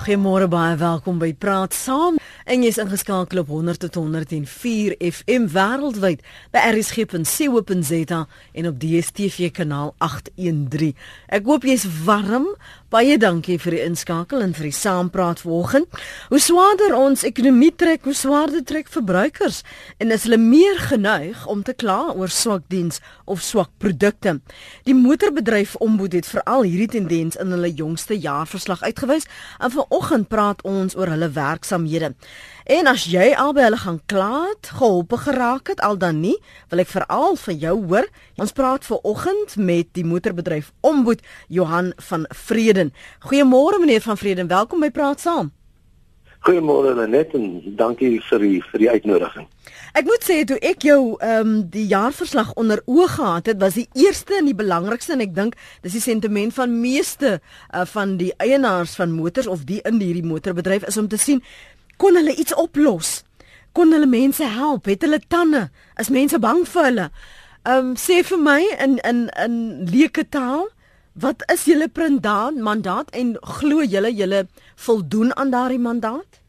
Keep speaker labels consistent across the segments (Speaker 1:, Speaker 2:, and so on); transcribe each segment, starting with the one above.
Speaker 1: Goeiemôre baie welkom by Praat Saam. En jy's ingeskakel op 100.104 FM wêreldwyd by rsg.co.za en op DStv kanaal 813. Ek hoop jy's warm. Baie dankie vir die inskakel en vir die saampraat vanoggend. Hoe swaarder ons ekonomie trek, hoe swaarder trek verbruikers en is hulle meer geneig om te kla oor swak diens of swak produkte. Die motorbedryf ombud het veral hierdie tendens in hulle jongste jaarverslag uitgewys en vanoggend praat ons oor hulle werksamehede. En as jy al by hulle gaan kla het, geholpe geraak het al dan nie, wil ek veral van jou hoor. Ons praat ver oggend met die motorbedryf Ombud Johan van Vreden. Goeiemôre meneer van Vreden, welkom by Praat Saam.
Speaker 2: Goeiemôre Lenet en dankie vir die vir die uitnodiging.
Speaker 1: Ek moet sê toe ek jou ehm um, die jaarverslag onder oë gehad het, was die eerste en die belangrikste en ek dink dis die sentiment van meeste uh, van die eienaars van motors of die in hierdie motorbedryf is om te sien kon hulle iets oplos? Kon hulle mense help? Het hulle tande? Is mense bang vir hulle? Ehm um, sê vir my in in in leuke taal, wat is julle mandaat mandaat en glo julle julle voldoen aan daardie mandaat?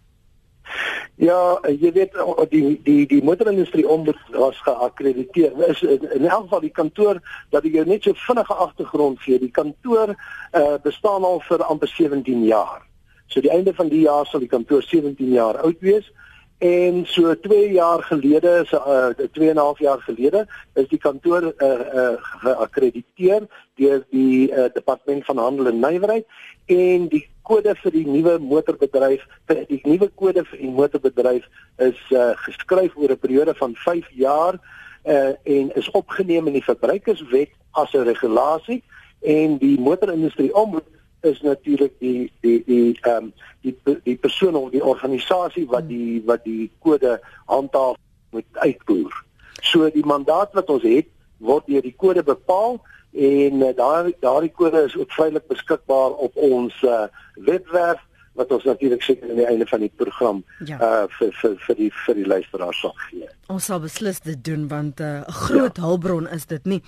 Speaker 2: Ja, jy weet die die die motorindustrie ombud was geakkrediteer. Is in elk geval die kantoor dat ek jou net so vinnige agtergrond gee. Die kantoor uh, bestaan al vir amper 17 jaar. So die einde van die jaar sal die kantoor 17 jaar oud wees en so 2 jaar gelede so uh, 2 en 'n half jaar gelede is die kantoor uh, uh, geakkrediteer deur die uh, departement van handel en nywerheid en die kode vir die nuwe motorbedryf vir die nuwe kode vir die motorbedryf is uh, geskryf oor 'n periode van 5 jaar uh, en is opgeneem in die verbruikerswet as 'n regulasie en die motorindustrie om is natuurlik die die die ehm um, die die persoon of die organisasie wat die wat die kode handhaaf moet uitvoer. So die mandaat wat ons het word deur die kode bepaal en uh, daar daardie kode is ook vrylik beskikbaar op ons uh, webwerf wat ons natuurlik seker aan die einde van die program ja. uh vir vir vir die vir die luisteraars sal gee.
Speaker 1: Ons sal beslis dit doen want 'n uh, groot ja. hulpbron is dit nie.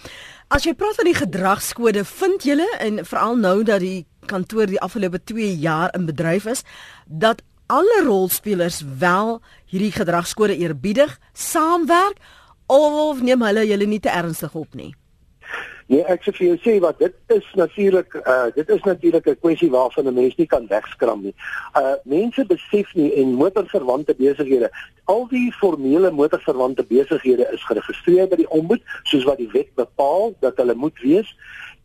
Speaker 1: As jy praat van die gedragskode, vind julle en veral nou dat die kantoor die afgelope 2 jaar in bedryf is, dat alle rolspelers wel hierdie gedragskode eerbiedig, saamwerk of neem hulle julle nie te ernstig op nie?
Speaker 2: Nee, ek sê vir jou sê wat dit is natuurlik uh dit is natuurlik 'n kwessie waarvan 'n mens nie kan wegskram nie. Uh mense besef nie en motorverwante besighede, al die formele motorverwante besighede is geregistreer by die ombud soos wat die wet bepaal dat hulle moet wees.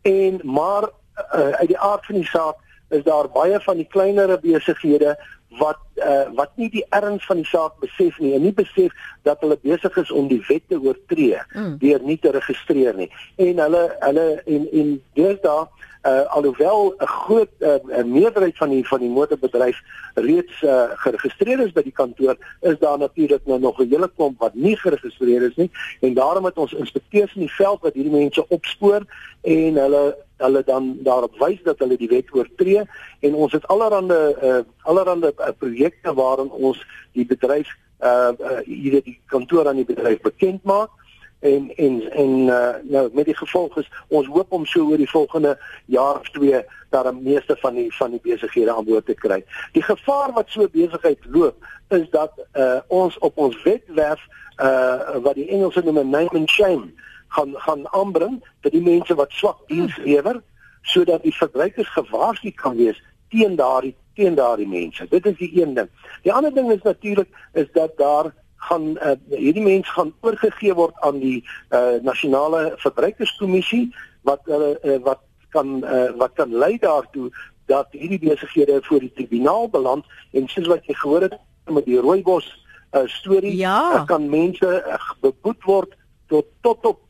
Speaker 2: En maar uh, uit die aard van die saak is daar baie van die kleinere besighede wat uh, wat nie die erns van die saak besef nie en nie besef dat hulle besig is om die wet te oortree mm. deur nie te registreer nie en hulle hulle en en deesdae uh, alhoewel 'n groot uh, meerderheid van die van die motorbedryf reeds uh, geregistreer is by die kantoor is daar natuurlik nou nog 'n hele klomp wat nie geregistreer is nie en daarom het ons inspekteurs in die veld wat hierdie mense opspoor en hulle hulle dan daarop wys dat hulle die wet oortree en ons het allerhande uh, allerhande uh, projekte waarin ons die bedryf uh, uh hier die kantoor aan die bedryf bekend maak en en en uh, nou met die gevolg is ons hoop om so oor die volgende jaar of twee dat die meeste van die van die besighede aan boord te kry. Die gevaar wat so besigheid loop is dat uh ons op ons wetwerf uh wat die Engelse noem name and shame gaan gaan aanbring vir die mense wat swak diens lewer sodat die verbruikers gewaarsku kan wees teen daardie teen daardie mense. Dit is die een ding. Die ander ding is natuurlik is dat daar gaan uh, hierdie mense gaan oorgegee word aan die uh, nasionale verbruikerskommissie wat hulle uh, wat kan uh, wat kan lei daartoe dat hierdie besighede voor die tribunaal beland en soos wat jy gehoor het met die rooibos uh, storie
Speaker 1: ja.
Speaker 2: kan mense uh, beboet word tot tot op 10%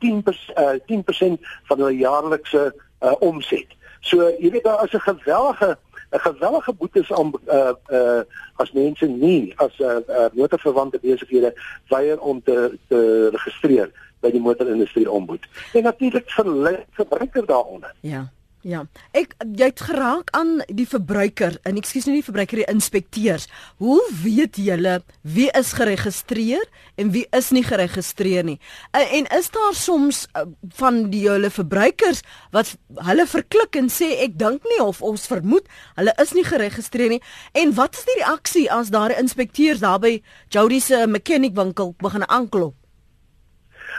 Speaker 2: uh, 10% van hulle jaarlikse uh, omset. So jy weet daar is 'n geweldige 'n gewellige boetes aan uh uh as mense nie as 'n uh, uh, motorverwante besighede weier om te te registreer by die motorindustrie ombud. En natuurlik vir verbruiker daaronder.
Speaker 1: Ja. Ja. Ek jy het geraak aan die verbruiker, en ekskuus nie die verbruiker die inspekteurs. Hoe weet julle wie is geregistreer en wie is nie geregistreer nie? En, en is daar soms uh, van die julle verbruikers wat hulle verklik en sê ek dink nie of ons vermoed hulle is nie geregistreer nie. En wat is die reaksie as daar inspekteurs daar by Jody se mechanic winkel begin aanklop?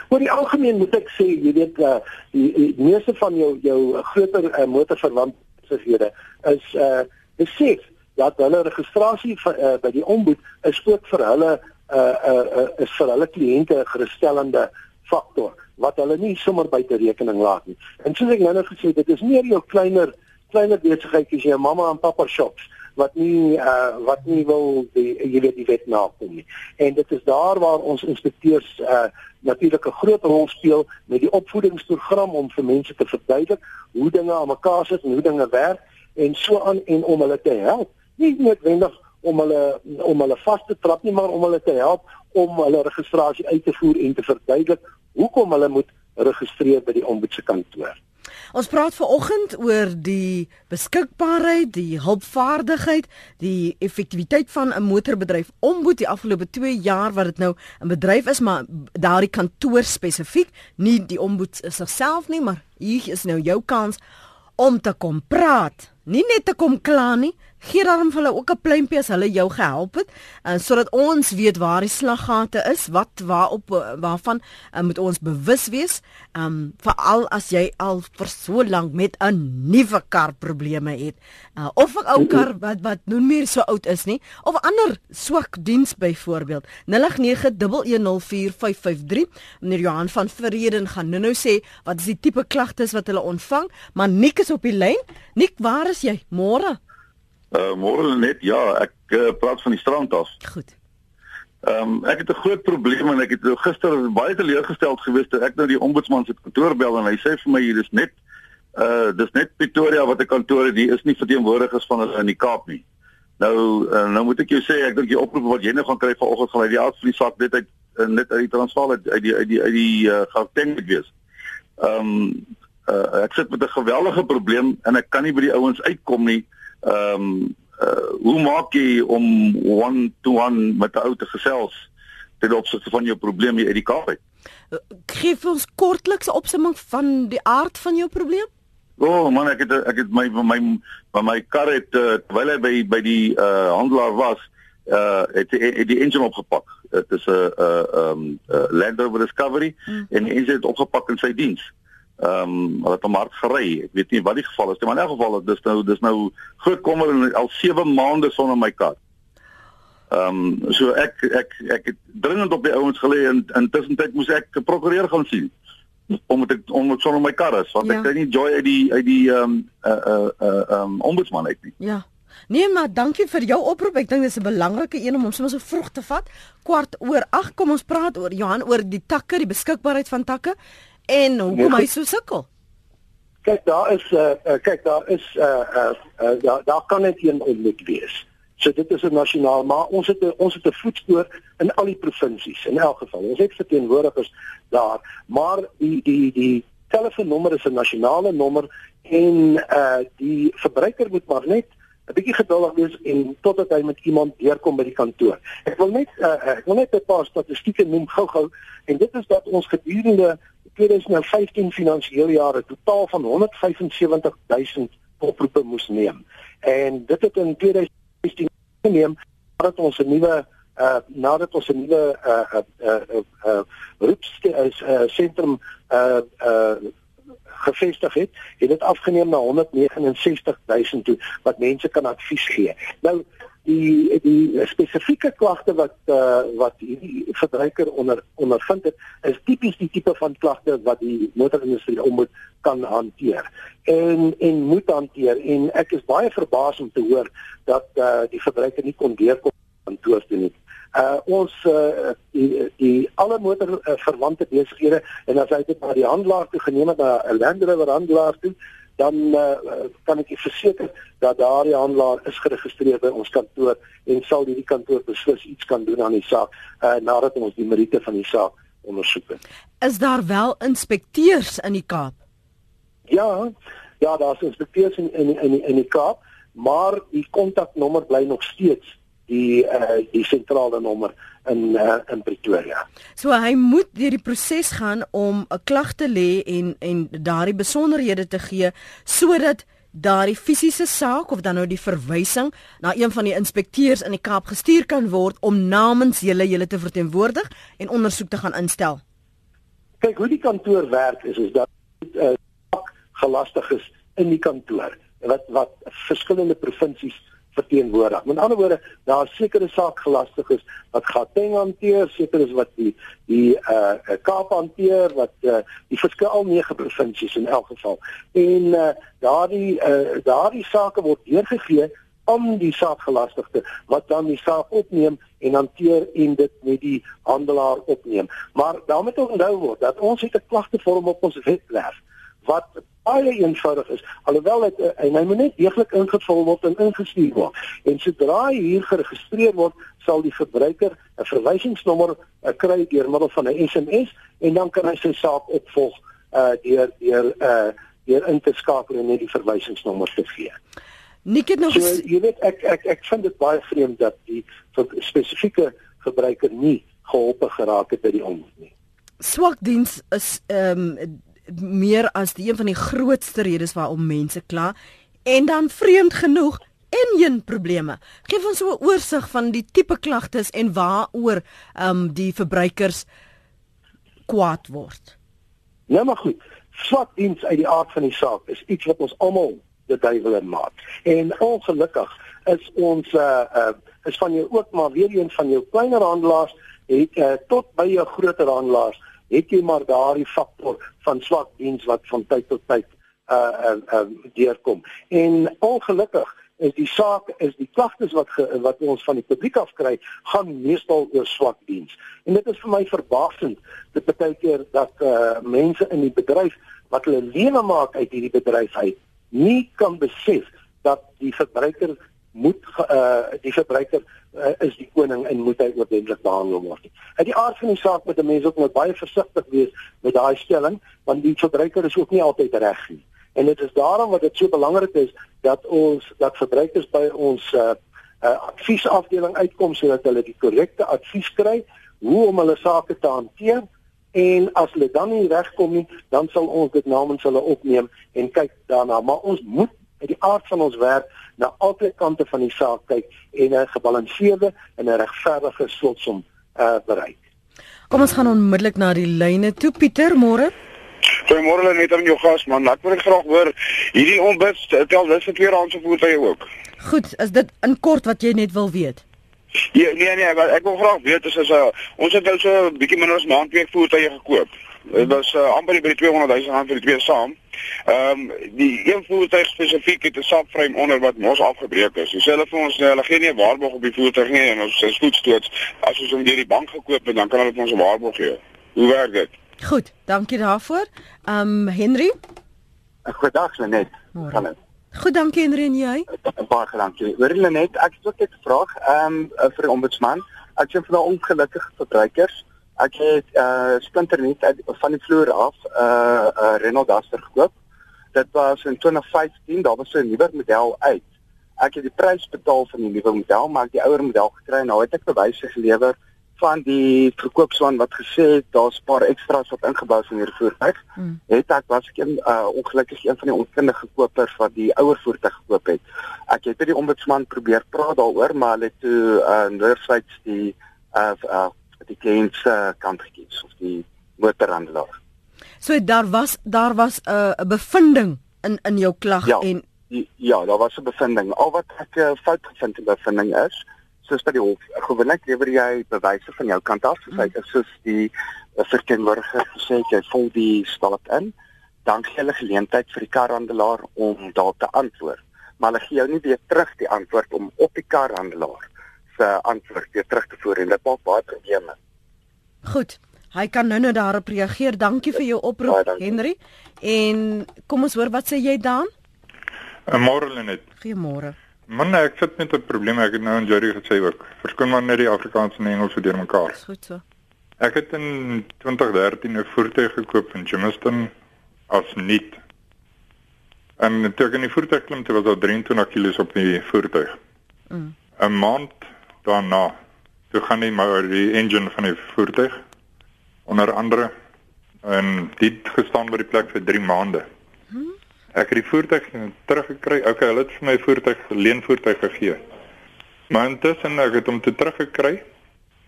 Speaker 2: Oor die algemeen moet ek sê, jy weet uh die, die meeste van jou jou groter uh, motorverwantshede is uh besef dat hulle registrasie vir, uh, by die ombud is ook vir hulle uh uh, uh is vir hulle kliënte 'n gerusstellende faktor wat hulle nie sommer buite rekening laat nie. En soos ek nou net gesê het, dit is meer jou kleiner kleiner besigheidjies, jou mamma en pappa shops wat nie uh wat nie wil die jy weet die wet nakom nie. En dit is daar waar ons inspekteurs uh natuurlik 'n groot rol speel met die opvoedingsprogram om vir mense te verduidelik hoe dinge aan mekaar sit en hoe dinge werk en so aan en om hulle te help. Nie noodwendig om hulle om hulle vas te trap nie, maar om hulle te help om hulle registrasie uit te voer en te verduidelik hoekom hulle moet registreer by die ombudsman kantoor.
Speaker 1: Ons praat veraloggend oor die beskikbaarheid, die hulpvaardigheid, die effektiwiteit van 'n motorbedryf omboed die afgelope 2 jaar wat dit nou 'n bedryf is, maar daardie kantoor spesifiek, nie die omboed self nie, maar hier is nou jou kans om te kom praat. Nie net te kom kla nie, gee daarom vir hulle ook 'n pluimpie as hulle jou gehelp het, en sodat ons weet waar die slaggate is, wat waarop waarvan uh, moet ons bewus wees. Um veral as jy al vir so lank met 'n nuwe kar probleme het, uh, of 'n ou kar wat wat nou meer so oud is nie, of ander swak diens byvoorbeeld. 0891104553. Meneer Johan van Verreden gaan nou-nou sê wat is die tipe klagtes wat hulle ontvang, maar Nik is op die lyn. Nik, waar is jy? Môre.
Speaker 3: Uh môre net ja, ek uh, praat van die strand af.
Speaker 1: Goed.
Speaker 3: Ehm um, ek het 'n groot probleem en ek het nou gister baie teleurgesteld gewees toe ek nou die ombudsman se kantoor bel en hy sê vir my hier is net uh dis net Pretoria wat 'n kantoor het, die is nie verteenwoordigers van hulle in die Kaap nie. Nou uh, nou moet ek jou sê ek dink die oproep wat jy nou gaan kry vanoggend gaan uit die aard van die saak net uit net uit die Transvaal uit die uit die uit die uh, Gauteng moet wees. Ehm um, uh, ek sit met 'n geweldige probleem en ek kan nie by die ouens uitkom nie. Ehm um, uh, hoe maak jy om one to one met 'n ou te gesels ten opsigte van jou probleem hier uit die Kaap uit?
Speaker 1: Uh, Geef ons kortliks 'n opsomming van die aard van jou probleem?
Speaker 3: O oh, man, ek het ek het my my my, my kar het uh, terwyl hy by by die uh, handelaar was, uh het, het, het die engine opgepak. Dit is 'n uh um uh, Land Rover Discovery hmm. en die engine het opgepak in sy diens. Ehm um, het hom hard gery. Ek weet nie wat die geval is nie, maar in elk geval dis nou dis nou groot kommer en al 7 maande sonder my kat. Ehm um, so ek ek ek het dringend op die ouens gelê en intussen tyd moes ek 'n prokureur gaan sien om met om met sonder my kar is want ja. ek kry nie joy uit die uit die ehm um, uh uh uh um, ombudsman uit nie.
Speaker 1: Ja. Nee maar dankie vir jou oproep. Ek dink dis 'n belangrike een om ons sommer so vroeg te vat. Kwart oor 8 kom ons praat oor Johan oor die takke, die beskikbaarheid van takke. En hoekom hy so sukkel?
Speaker 2: Kyk, daar is 'n uh, uh, kyk, daar is 'n uh, uh, uh, daar daar kan net een ontmoet wees. So dit is 'n nasionaal, maar ons het ons het 'n voetspoor in al die provinsies in elk geval. Ons het verteenwoordigers daar, maar die die die telefoonnommer is 'n nasionale nommer en uh die verbruiker moet maar net 'n bietjie geduldig wees en totdat hy met iemand deurkom by die kantoor. Ek wil net uh, ek wil net 'n paar statistieke noem gou-gou en dit is dat ons gedurende 2015 finansiële jaar 'n totaal van 175 000 oproepe moes neem. En dit het in 2016 geneem nadat ons 'n nuwe uh nadat ons 'n nuwe uh uh uh, uh is 'n uh, sentrum uh uh gevestig het, het dit afgeneem na 169 000 toe wat mense kan advies gee. Nou die die spesifieke klagte wat uh, wat hierdie verbruiker onder ondervind het is tipies die tipe van klagte wat die motorindustrie om moet kan hanteer en en moet hanteer en ek is baie verbaas om te hoor dat uh, die verbruiker nie kon deurkom kantoor toe nie. Uh ons uh, die die alle motor uh, besighede en as hy dit na die handelaar toe geneem het na 'n Land Rover handelaar toe dan uh, kan ek verseker dat daardie handelaar is geregistreer by ons kantoor en sal hierdie kantoor beslis iets kan doen aan die saak uh, nadat ons die meriete van die saak ondersoek het.
Speaker 1: Is daar wel inspekteurs in die Kaap?
Speaker 2: Ja, Ja, daar's inspekteurs in in in in die Kaap, maar die kontaknommer bly nog steeds die uh, die sentrale nommer in uh, in Pretoria.
Speaker 1: So hy moet deur die proses gaan om 'n klag te lê en en daardie besonderhede te gee sodat daardie fisiese saak of dan nou die verwysing na een van die inspekteurs in die Kaap gestuur kan word om namens julle julle te verteenwoordig en ondersoek te gaan instel.
Speaker 2: Kyk hoe die kantoor werk is is dat uh, gelastig is in die kantoor wat wat verskillende provinsies verteenwoordig. Met ander woorde, daar sekere saakgelastig is wat Gauteng hanteer, seker is wat die die uh Kaap hanteer, wat uh die verskil al nege provinsies in elk geval. En uh daardie uh daardie sake word deurgegee aan die saakgelastigde wat dan die saak opneem en hanteer en dit met die handelaar opneem. Maar daarmee moet onthou word dat ons het 'n klagtevorm op ons webwerf wat baie eenvoudig is alhoewel dit en hy moet net deeglik ingevul word en ingestuur word en sodra hy hier geregistreer word sal die verbruiker 'n verwysingsnommer uh, kry deur middel van 'n SMS en dan kan hy sy saak opvolg uh, deur deur uh, deur in te skakel en net die verwysingsnommer te gee.
Speaker 1: Nik het nog
Speaker 2: so, jy weet ek ek ek vind dit baie vreemd dat die spesifieke gebruiker nie geholpe geraak het by die omroep nie.
Speaker 1: Swak diens is ehm um, meer as die een van die grootste redes waarom mense kla en dan vreemd genoeg en een probleme. Geef ons so 'n oorsig van die tipe klagtes en waaroor ehm um, die verbruikers kwaad word.
Speaker 2: Ja maar goed. Swak diens uit die aard van die saak is iets wat ons almal die duiwel in maak. En ongelukkig is ons uh uh is van jou ook maar weer een van jou kleiner handelaars het uh, tot by jou groter handelaars het jy maar daardie faktor van swak diens wat van tyd tot tyd uh uh, uh deurkom. En ongelukkig is die saak is die klagtes wat ge, wat ons van die publiek af kry, gaan meestal oor swak diens. En dit is vir my verbasend dat baie keer dat uh mense in die bedryf wat hulle lewe maak uit hierdie bedryf uit nie kan besef dat die verbruiker moet uh die verbruiker uh, is die koning en moet hy oordentlik behandel word. Uit die aard van die saak moet 'n mens ook moet baie versigtig wees met daai stelling want die verbruiker is ook nie altyd reg nie. En dit is daarom wat dit so belangrik is dat ons dat verbruikers by ons uh, uh adviesafdeling uitkom sodat hulle die korrekte advies kry hoe om hulle sake te hanteer en as hulle dan nie regkom nie, dan sal ons dit namens hulle opneem en kyk daarna, maar ons moet uit die aard van ons werk na albei kante van die saak kyk en 'n gebalanseerde en 'n regverdige slotsom uh, bereik.
Speaker 1: Kom ons gaan onmiddellik na die lyne toe Pieter, môre.
Speaker 4: Goeiemôre net aan jou gas man. Ek wil graag hoor hierdie onbus tel dis vir twee rand se voertuie ook.
Speaker 1: Goed, is dit in kort wat jy net wil weet?
Speaker 4: Ja, nee nee, ek wil graag weet as uh, ons het nou so 'n bietjie minder as maandweek voertuie gekoop. Dit was uh, amper by die 200 000 rand vir die twee saam. Ehm um, die een voertuig spesifiek het 'n subframe onder wat mos afgebreek is. Dis hulle vir ons hulle gee nie 'n waarborg op die voertuig nie en ons is goed stoots. As ons hom deur die bank gekoop het, dan kan hulle ons 'n waarborg gee. Hoe werk dit?
Speaker 1: Goed, dankie daarvoor. Ehm um, Henry?
Speaker 2: Goeiedag Lenet.
Speaker 1: Kan dit? Goed, dankie Henry en jy?
Speaker 2: Baie dankie. Hoor Lenet, ek het ook 'n vraag ehm um, vir die ombudsman. Ek sien vir daai ongelukkige verbruikers Ek het uh splinter net van die vloer af 'n uh, uh Renault Duster gekoop. Dit was in 2015, daar was 'n nuwe model uit. Ek het die prys betaal vir die nuwe model, maar ek die ouer model gekry en nou het ek bewyse gelewer van die verkoopsman wat gesê het daar's 'n paar extras wat ingebou is in hierdie voertuig. Hmm. Het ek was ek 'n uh, ongelukkig een van die onkundige kopers wat die ouer voertuig gekoop het. Ek het by die ombudsman probeer praat daaroor, maar hulle het toe uh noordsyds die uh, uh die kliënt se kant gekies of die motorhandelaar.
Speaker 1: So daar was daar was 'n uh, bevinding in in jou klag
Speaker 2: ja,
Speaker 1: en
Speaker 2: die, ja, daar was 'n bevinding. Al wat ek uh, fout gevind in bevinding is, soos by die hof, gewoonlik lewer jy bewyse van jou kant af, soos hy mm. soos die uh, verteenwoordiger gesê het, jy volg die staat in, dan gee hulle geleentheid vir die karhandelaar om daarop te antwoord. Maar hulle gee jou nie weer terug die antwoord om op die karhandelaar uh, antwoord weer terug te voer en dit maak baie probleme.
Speaker 1: Goed. Hy kan nou nou daarop reageer. Dankie vir jou oproep, Henry. En kom ons hoor wat sê jy dan?
Speaker 5: Uh, môre Lenet.
Speaker 1: Goeiemôre.
Speaker 5: Man, ek sit met 'n probleem. Ek het nou in Jerry gesê ook. Verskyn maar net die Afrikaans en Engels vir mekaar.
Speaker 1: Dis goed so.
Speaker 5: Ek het in 2013 'n voertuig gekoop in Jamestown as nuut. En toe ek in die voertuig klim, toe was daar 23 kg op die voertuig. Mm. 'n Maand daarna, toe gaan die maar die engine van die voertuig onder andere en dit gestaan by die plek vir 3 maande. Ek het die voertuig teruggekry. Okay, hulle het vir my voertuig leenvoertuig gegee. Maar intussen ek het hom te teruggekry.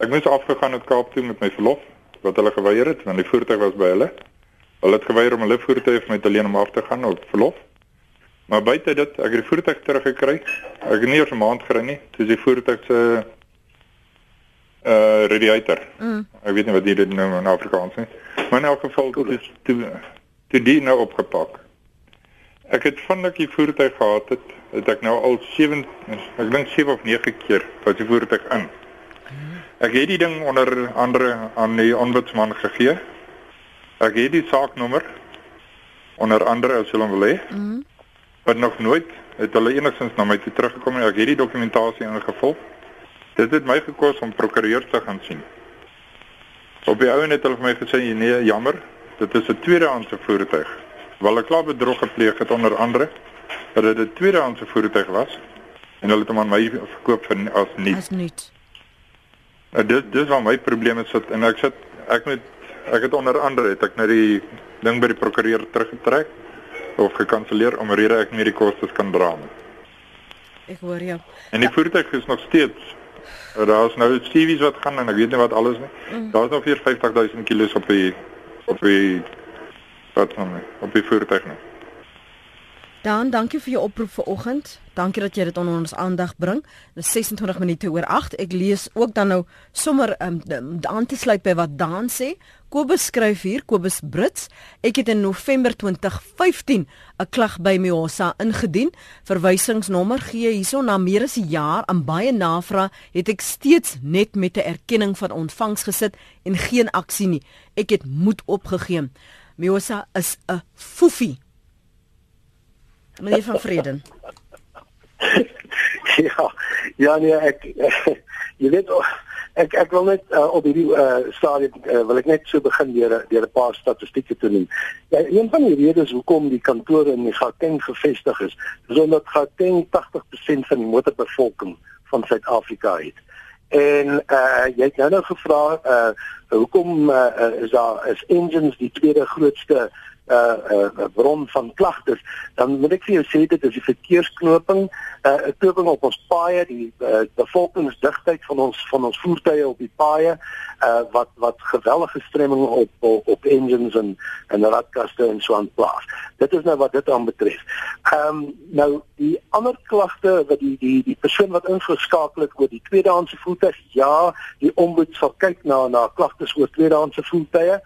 Speaker 5: Ek moes afgegaan het Kaap toe met my verlof wat hulle geweier het want die voertuig was by hulle. Hulle het geweier om hulle voertuig vir my te leen om af te gaan op verlof. Maar buite dit, ek het die voertuig teruggekry. Ek het nie eers 'n maand gery nie. Dis die voertuig se uh radiator. Mm. Ek weet nie wat dit nou in Afrikaans is. Maar in elk geval dis toe toe die nou opgepak. Ek het van ek die voertuig gehad het, het ek nou al 7 ek dink 7 of 9 keer wat die voertuig in. Ek het die ding onder andere aan die ombudsman gegee. Ek het die saaknommer onder andere as hulle wil hê. Mhm. Maar nog nooit het hulle enigstens na my toe teruggekom en ek het die dokumentasie ingevul. Dit het my gekos om prokureur te gaan sien. Op die ou en het hulle vir my gesê nee, jammer, dit is 'n tweedehandse voertuig. Wel ek klaar bedrog gepleeg het onder andere dat dit 'n tweedehandse voertuig was en hulle het hom aan my verkoop vir as nuut.
Speaker 1: As nuut.
Speaker 5: Nou dis dis waar my probleme sit en ek sit ek moet ek het onder andere het ek na die ding by die prokureur teruggetrek of gekanselleer om rede ek nie die kostes kan dra nie.
Speaker 1: Ek hoor jou.
Speaker 5: En die ja. voertuig is nog steeds daar's nou CV's wat gaan en ek weet nie wat alles nie. Mm. Daar's nog 45000 kg op die op die wat van my op die voertuig nou.
Speaker 1: Dan dankie vir jou oproep vanoggend. Dankie dat jy dit onder ons aandag bring. Dis 26 minute oor 8. Ek lees ook dan nou sommer um, aan te sluit by wat Daan sê. Kobus skryf hier, Kobus Brits. Ek het in November 2015 'n klag by Miosa ingedien. Verwysingsnommer gee hierso na meer as 'n jaar aan baie navrae het ek steeds net met 'n erkenning van ontvangs gesit en geen aksie nie. Ek het moed opgegee. Miosa is 'n foefie. Meneer van Vreden.
Speaker 2: ja, ja nee, ek jy weet ek ek wil net uh, op hierdie uh, stadium uh, wil ek net so begin deur deur 'n paar statistieke te noem. Ja, een van die redes hoekom die kantore in Gauteng gevestig is, is omdat Gauteng 80% van die motorbevolking van Suid-Afrika het. En uh jy het nou nou gevra uh hoekom uh, is daar is engines die tweede grootste uh uh bron van klagtes dan moet ek vir jou sê dit is die verkeersknoping uh 'n knoping op ons paaie die uh, bevolkingsdigtheid van ons van ons voertuie op die paaie uh wat wat geweldige stremming op op, op engines en en radkaste en so aan plaas. Dit is nou wat dit aan betref. Ehm um, nou die ander klagte wat die die die persoon wat ingeskakel het oor die tweedehandse voertuig, ja, die ombud sal kyk na na klagtes oor tweedehandse voertuie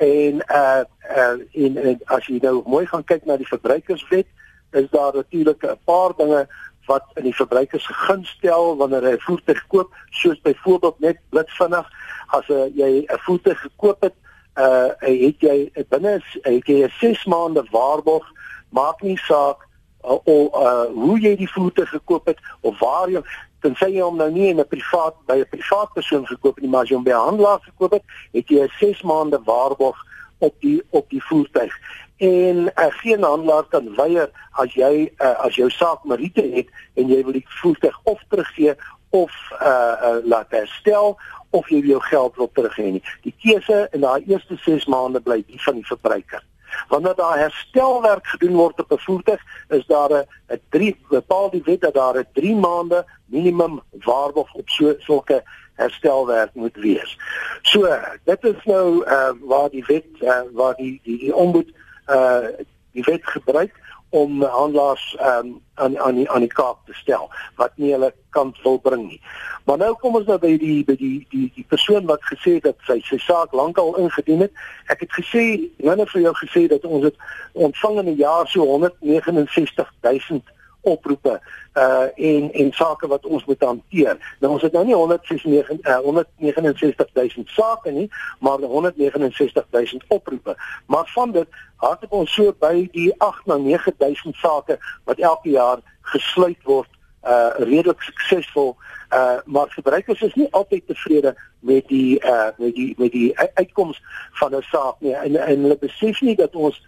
Speaker 2: en uh uh en, en as jy nou mooi gaan kyk na die verbruikerswet is daar natuurlik 'n paar dinge wat in die verbruikers se guns stel wanneer hy 'n voertuig koop soos byvoorbeeld net blitsvinnig as uh, jy 'n voertuig gekoop het uh het jy binne het jy 'n 6 maande waarborg maak nie saak uh, of uh, hoe jy die voertuig gekoop het of waar jy tensy jy hom nou nie in 'n privaat by 'n privaat persoon gekoop het nie, maar as jy hom by 'n handelaar gekoop het, het jy 'n 6 maande waarborg op die op die voertuig. En uh, geen handelaar kan weier as jy uh, as jou saak meriete het en jy wil die voertuig of teruggee of uh, uh laat herstel of jy jou geld wil teruggee nie. Die keuse in daai eerste 6 maande bly die van die verbruiker. Wanneer daar herstelwerk gedoen word op 'n voertuig, is daar 'n 3 bepaal die wet dat daar 'n 3 maande minimum waarborg op so sulke herstelwerk moet wees. So, dit is nou uh waar die wet uh waar die die, die ombud uh die wet gebruik om handelaars um, aan aan die aan die kaap te stel wat nie hulle kant wil bring nie. Maar nou kom ons nou by die by die die die persoon wat gesê het dat sy sy saak lankal ingedien het. Ek het gesê, nou net vir jou gesê dat ons dit ontvang in 'n jaar so 169 000 oproepe uh en en sake wat ons moet hanteer. Nou ons het nou nie 169 uh, 169000 sake nie, maar 169000 oproepe. Maar van dit hardop ons so by die 8 na 9000 sake wat elke jaar gesluit word uh redelik suksesvol. Uh maar verbruikers is nie altyd tevrede met die uh met die met die uitkoms van 'n saak nie. En en hulle besef nie dat ons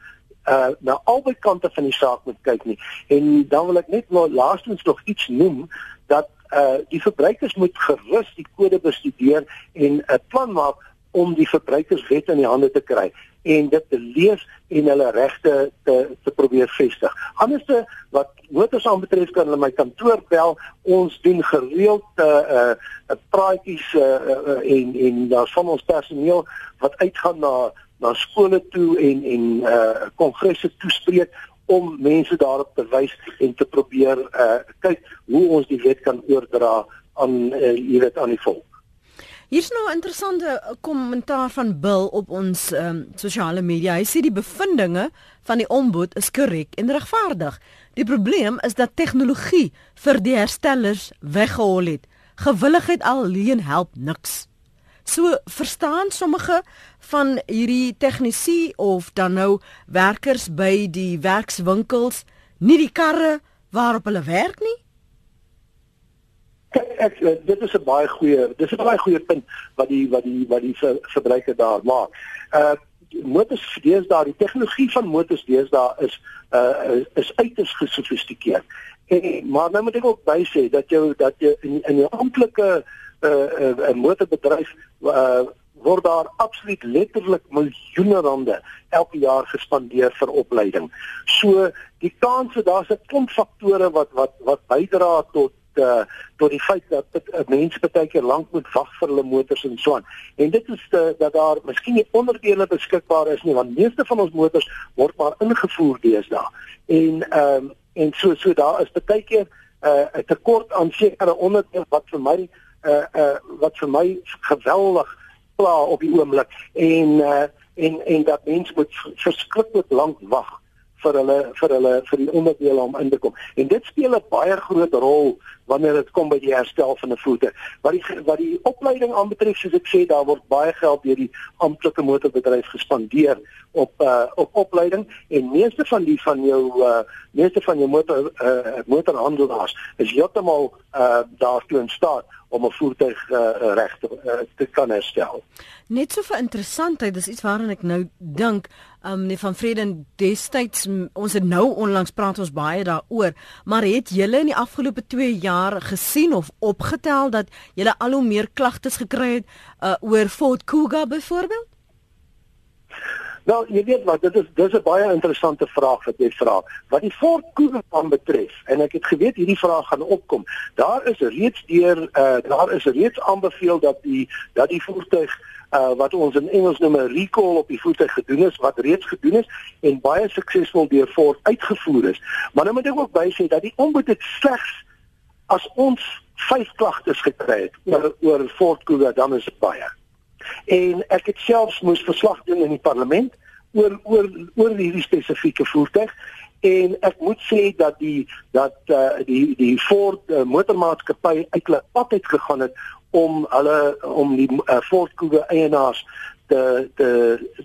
Speaker 2: uh na albei kante van die saak moet kyk nie. En dan wil ek net nou laastens nog iets noem dat uh die verbruikers moet gerus die kode bestudeer en 'n plan maak om die verbruikerswet in die hande te kry en dit te lees en hulle regte te te probeer vestig. Anderste wat motors aanbetref kan hulle my kantoor bel. Ons doen gereeld uh uh praatjies uh, uh en en daar van ons personeel wat uitgaan na na skole toe en en uh kongresse toespreek om mense daarop te wys en te probeer uh kyk hoe ons die wet kan oordra aan uh, jy weet aan die volk.
Speaker 1: Hier's nou 'n interessante kommentaar van Bill op ons um, sosiale media. Hy sê die bevindinge van die ombud is korrek en regverdig. Die probleem is dat tegnologie vir die herstellers weggehol het. Gewilligheid alleen help niks. So verstaan sommige van hierdie tegnisi of dan nou werkers by die werkswinkels nie die karre waarop hulle werk nie?
Speaker 2: Kyk, ek eh, dit is 'n baie goeie dis 'n baie goeie punt wat die wat die wat die ver, verbruiker daar maak. Uh motors deesdae die tegnologie van motors deesdae is uh is uiters gesofistikeerd. En maar nou moet ek ook by sê dat jou dat jy in in jou amptelike uh 'n uh, motorbedryf uh word daar absoluut letterlik miljoene rande elke jaar gespandeer vir opleiding. So die kans dat daar's 'n klomp faktore wat wat wat bydra tot uh, tot die feit dat uh, mense baie keer lank moet wag vir hulle motors en so aan. En dit is uh, dat daar miskien nie onderdele beskikbaar is nie want meeste van ons motors word maar ingevoer deesdae. En ehm um, en so so daar is baie keer 'n uh, tekort aan sekere onderdele wat vir my uh uh wat vir my geweldig pla op die oomblik en uh en en dat mense moet verskriklik lank wag vir hulle vir hulle vir die onderdele om in te kom. En dit speel 'n baie groot rol wanneer dit kom by die herstel van 'n voete. Wat die wat die opleiding aanbetref, soos ek sê, daar word baie geld deur die amptelike motorbedryf gespandeer op uh op opleiding en meeste van die van jou uh meeste van jou motor uh motorhandelaars is heeltemal uh daartoe in staat om 'n voertuig uh, reg te, uh, te kan herstel.
Speaker 1: Net so vir interessantheid, dis iets waaraan ek nou dink, um meneer van Vreden, destyds ons het nou onlangs praat ons baie daaroor, maar het julle in die afgelope 2 jaar gesien of opgetel dat julle al hoe meer klagtes gekry het uh, oor Ford Kuga byvoorbeeld?
Speaker 2: Nou, jy weet wat, dit is dis 'n baie interessante vraag wat jy vra. Wat die Ford Kuga aan betref, en ek het geweet hierdie vraag gaan opkom. Daar is reeds deur uh daar is reeds aanbeveel dat die dat die voertuig uh wat ons in Engels noem 'n recall op die voertuig gedoen is wat reeds gedoen is en baie suksesvol deur Ford uitgevoer is. Maar nou moet ek ook bysê dat die ombud dit slegs as ons vyf klagtes gekry het oor oor Ford Kuga dan is dit baie. En ek het selfs moes verslag doen in die parlement oor oor oor hierdie spesifieke voertuig en ek moet sê dat die dat uh, die die Ford uh, motormaatskappy uit hulle pad uit gegaan het om hulle om die uh, Ford Kuga eienaars te te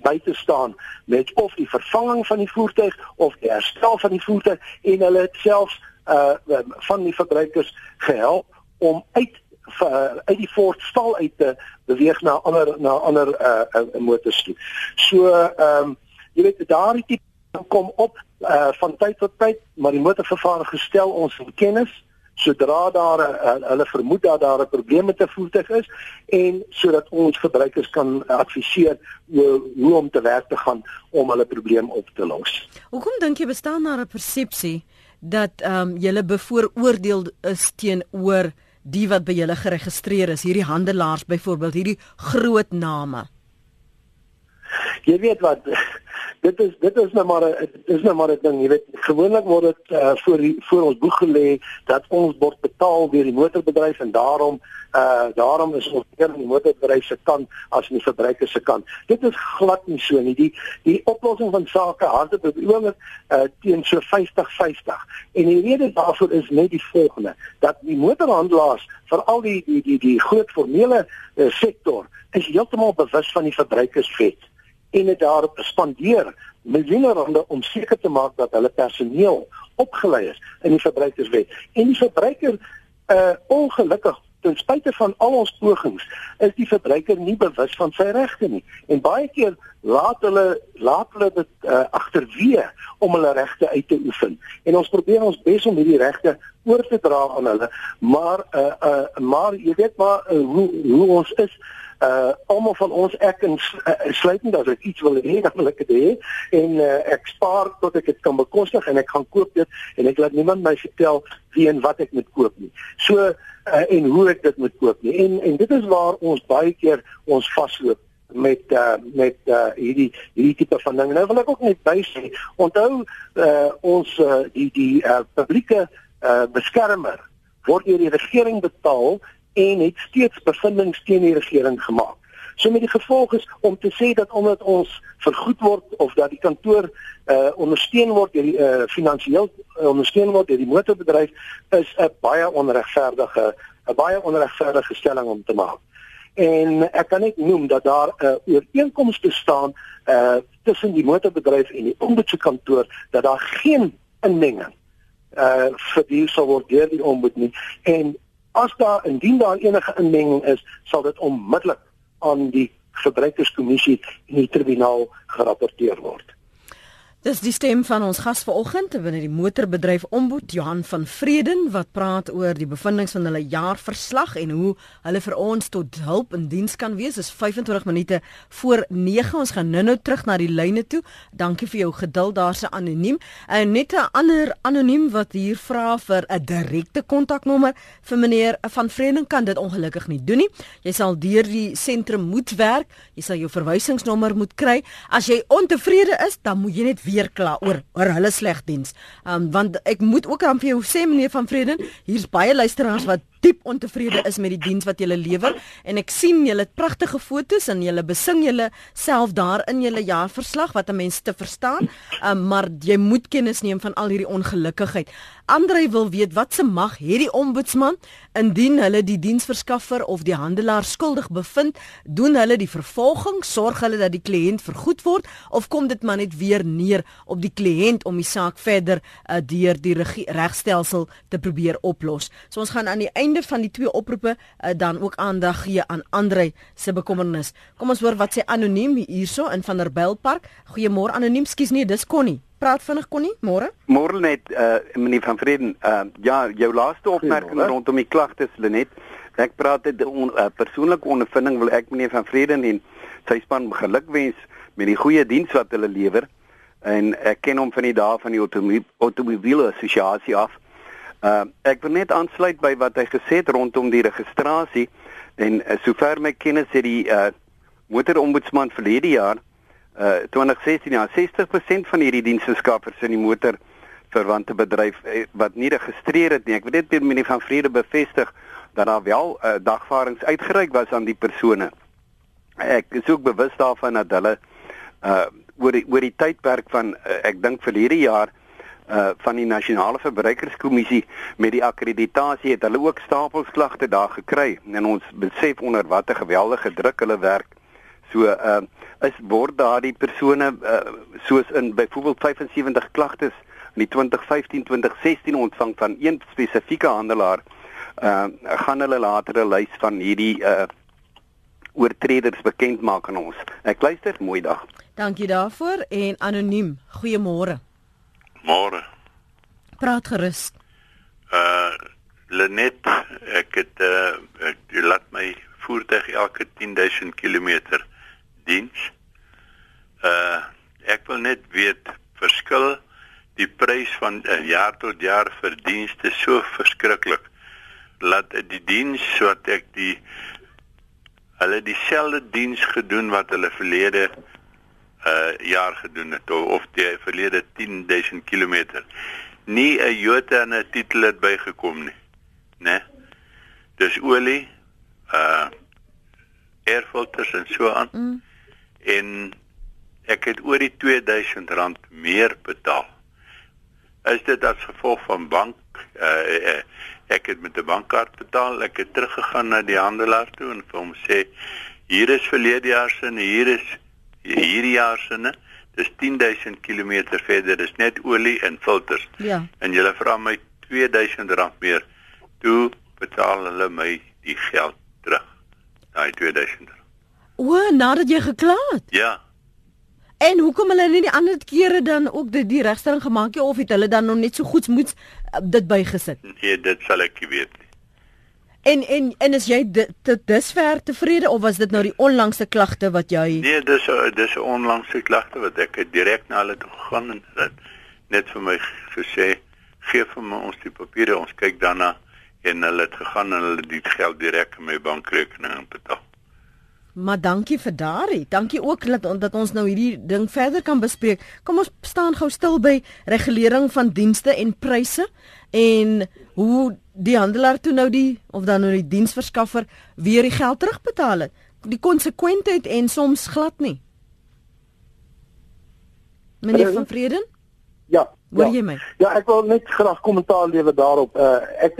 Speaker 2: by te staan met of die vervanging van die voertuig of die herstel van die voertuig en hulle het selfs uh van die verbruikers gehelp om uit uh, uit die Ford stal uit te beweeg na ander na ander uh, uh motors toe. So ehm um, jy weet daardie tipe kom op uh van tyd tot tyd, maar die motorvervaardiger stel ons in kennis sodra daar uh, hulle vermoed dat daar 'n probleem met 'n voertuig is en sodat ons verbruikers kan adviseer hoe, hoe om te werk te gaan om hulle probleem op te los.
Speaker 1: Hoekom dink jy bestaan daar 'n persepsie dat ehm um, julle bevooroordeel is teenoor die wat by julle geregistreer is, hierdie handelaars byvoorbeeld, hierdie groot name.
Speaker 2: Jy weet wat dit is dit is nou maar 'n is nou maar 'n ding, jy weet, gewoonlik word dit uh, voor die, voor ons boek gelê dat ons word betaal deur die motorbedryf en daarom uh daarom is ons meer aan die motorbedryf se kant as aan die verbruiker se kant. Dit is glad nie so nie. Die die oplossing van sake hardop op oomblik uh teen so 50-50. En die rede daarvoor is net die volgende dat die motorhandelaars veral die die die die groot formele uh, sektor is heeltemal bewus van die verbruikerswet en dit daarop spandeer miljoene rande om seker te maak dat hulle personeel opgelei is in die verbruikerswet. En die verbruiker uh ongelukkig ten spyte van al ons pogings is die verbruiker nie bewus van sy regte nie. En baie keer laat hulle laat hulle dit uh, agterweë om hulle regte uit te oefen. En ons probeer ons bes om hierdie regte oor te dra aan hulle, maar uh uh maar jy weet maar uh, hoe hoe ons is uh almal van ons ek en uh, sluitend as ek iets wil hê dan wil ek dit hê en uh, ek spaar tot ek dit kan bekostig en ek gaan koop dit en ek laat niemand my vertel wie en wat ek moet koop nie. So uh, en hoe ek dit moet koop nie. En en dit is waar ons baie keer ons vasloop met uh, met uh, hierdie hierdie tipe van ding. Nou wil ek ook net bysê, onthou uh, ons uh, die die uh, publieke uh, beskermer word deur die regering betaal en het steeds bevindings teen die regering gemaak. So met die gevolg is om te sê dat omdat ons vergoed word of dat die kantoor uh ondersteun word deur die uh finansiëel uh, ondersteun word deur die motorbedryf is 'n baie onregverdige 'n baie onregverdige stelling om te maak. En ek kan net noem dat daar 'n uh, ooreenkoms bestaan uh tussen die motorbedryf en die ombudskantoor dat daar geen inmenging uh verdeel sal word deur die ombud nie en as daar indien daar enige inmenging is, sal dit onmiddellik aan die verbruikerskommissie en die tribunaal gerapporteer word.
Speaker 1: Dis die stem van ons gas vanoggend binne die motorbedryf Ombud Johan van Vreden wat praat oor die bevindinge van hulle jaarverslag en hoe hulle vir ons tot hulp en diens kan wees. Dis 25 minute voor 9. Ons gaan nou-nou terug na die lyne toe. Dankie vir jou geduld daarse anoniem. En net 'n ander anoniem wat hier vra vir 'n direkte kontaknommer vir meneer van Vreden kan dit ongelukkig nie doen nie. Jy sal deur die sentrum moet werk. Jy sal jou verwysingsnommer moet kry. As jy ontevrede is, dan moet jy net weer kla oor oor hulle sleg diens. Um want ek moet ook aan vir jou sê meneer van Vreden, hier's baie luisteraars wat diep ontevrede is met die diens wat julle lewer en ek sien julle het pragtige fotos en julle besing julle self daar in julle jaarverslag wat 'n mens te verstaan. Um maar jy moet kennis neem van al hierdie ongelukkigheid. Andre wil weet wat se mag het die ombudsman indien hulle die diensverskaffer of die handelaar skuldig bevind, doen hulle die vervolging, sorg hulle dat die kliënt vergoed word of kom dit maar net weer neer op die kliënt om die saak verder uh, deur die regstelsel te probeer oplos. So ons gaan aan die einde van die twee oproepe uh, dan ook aandag gee aan Andre se bekommernis. Kom ons hoor wat sê anoniem hierso in Vanderbijlpark. Goeiemôre anoniem, skus nie, dis Connie. Praat vinnig Connie, môre.
Speaker 6: Môre net uh meneer van Vreden, uh ja, jou laaste opmerking rondom die klagtes Lenet. Ek praat dit 'n on, uh, persoonlike ondervinding wil ek meneer van Vreden en sy span gelukwens met die goeie diens wat hulle lewer en ek ken hom van die dae van die automobiele assosiasie af. Uh ek wil net aansluit by wat hy gesê het rondom die registrasie en uh, sover my kennis het die uh motorombudsman verlede jaar uh 2016 ja 60% van hierdie diensverskaffers in die motor verwante bedryf uh, wat nie geregistreer het nie. Ek weet net meneer van Vrede bevestig dat daar wel uh, dagvaardings uitgereik was aan die persone. Ek is ook bewus daarvan dat hulle uh oor die oor die tydperk van uh, ek dink verlede jaar uh van die nasionale verbruikerskommissie met die akkreditasie het hulle ook stapels klagte daar gekry en ons besef onder watter geweldige druk hulle werk. So uh is word daardie persone uh, soos in byvoorbeeld 75 klagtes in die 2015-2016 ontvang van een spesifieke handelaar uh gaan hulle later 'n lys van hierdie uh oortreders bekend maak aan ons. Ek luister, mooi dag.
Speaker 1: Dankie daarvoor en anoniem. Goeiemôre.
Speaker 7: Môre.
Speaker 1: Praat gerus.
Speaker 7: Uh Lenet, ek het uh ek laat my voertuig elke 10000 km diens. Uh ek wil net weet verskil die prys van uh, jaar tot jaar vir dienste so verskriklik. Laat die diens wat ek die hulle dieselfde diens gedoen wat hulle verlede uh jaar gedoen het of, of die verlede 10000 km. Nie 'n jota en 'n titel het bygekom nie. Né? Dis olie uh airfilters en so aan. Mm en ek het oor die 2000 rand meer betaal. Is dit as gevolg van bank uh, uh, ek het met 'n bankkaart betaal, ek het teruggegaan na die handelaar toe en vir hom sê hier is verlede jaar se en hier is hierdie jaar se ne. Dis 10000 km verder, dis net olie en filters.
Speaker 1: Ja.
Speaker 7: En jy vra my 2000 rand meer. Toe betaal hulle my die geld terug. Daai 2000.
Speaker 1: O, nadat jy gekla het.
Speaker 7: Ja.
Speaker 1: En hoekom hulle nie die ander kere dan ook die, die regstelling gemaak het of het hulle dan nog net so goed moet uh, dit bygesit?
Speaker 7: Nee, dit sal ek weet nie.
Speaker 1: En en en is jy dit dusver tevrede of was dit nou die onlangse klagte wat jy
Speaker 7: Nee, dis dis 'n onlangse klagte wat ek direk na hulle toe gegaan en dit net vir my gesê gee vir my ons die papiere ons kyk daarna en hulle het gegaan en hulle die geld direk in my bankrekening betaal.
Speaker 1: Maar dankie vir daardie. Dankie ook dat dat ons nou hierdie ding verder kan bespreek. Kom ons staan gou stil by regulering van dienste en pryse en hoe die handelaar toe nou die of dan nou die diensverskaffer weer die geld terugbetaal het. Die konsekwentheid en soms glad nie. Meneer van Vreden?
Speaker 2: Ja.
Speaker 1: Hoor
Speaker 2: ja.
Speaker 1: jy my?
Speaker 2: Ja, ek wil net graag kommentaar lewer daarop. Uh ek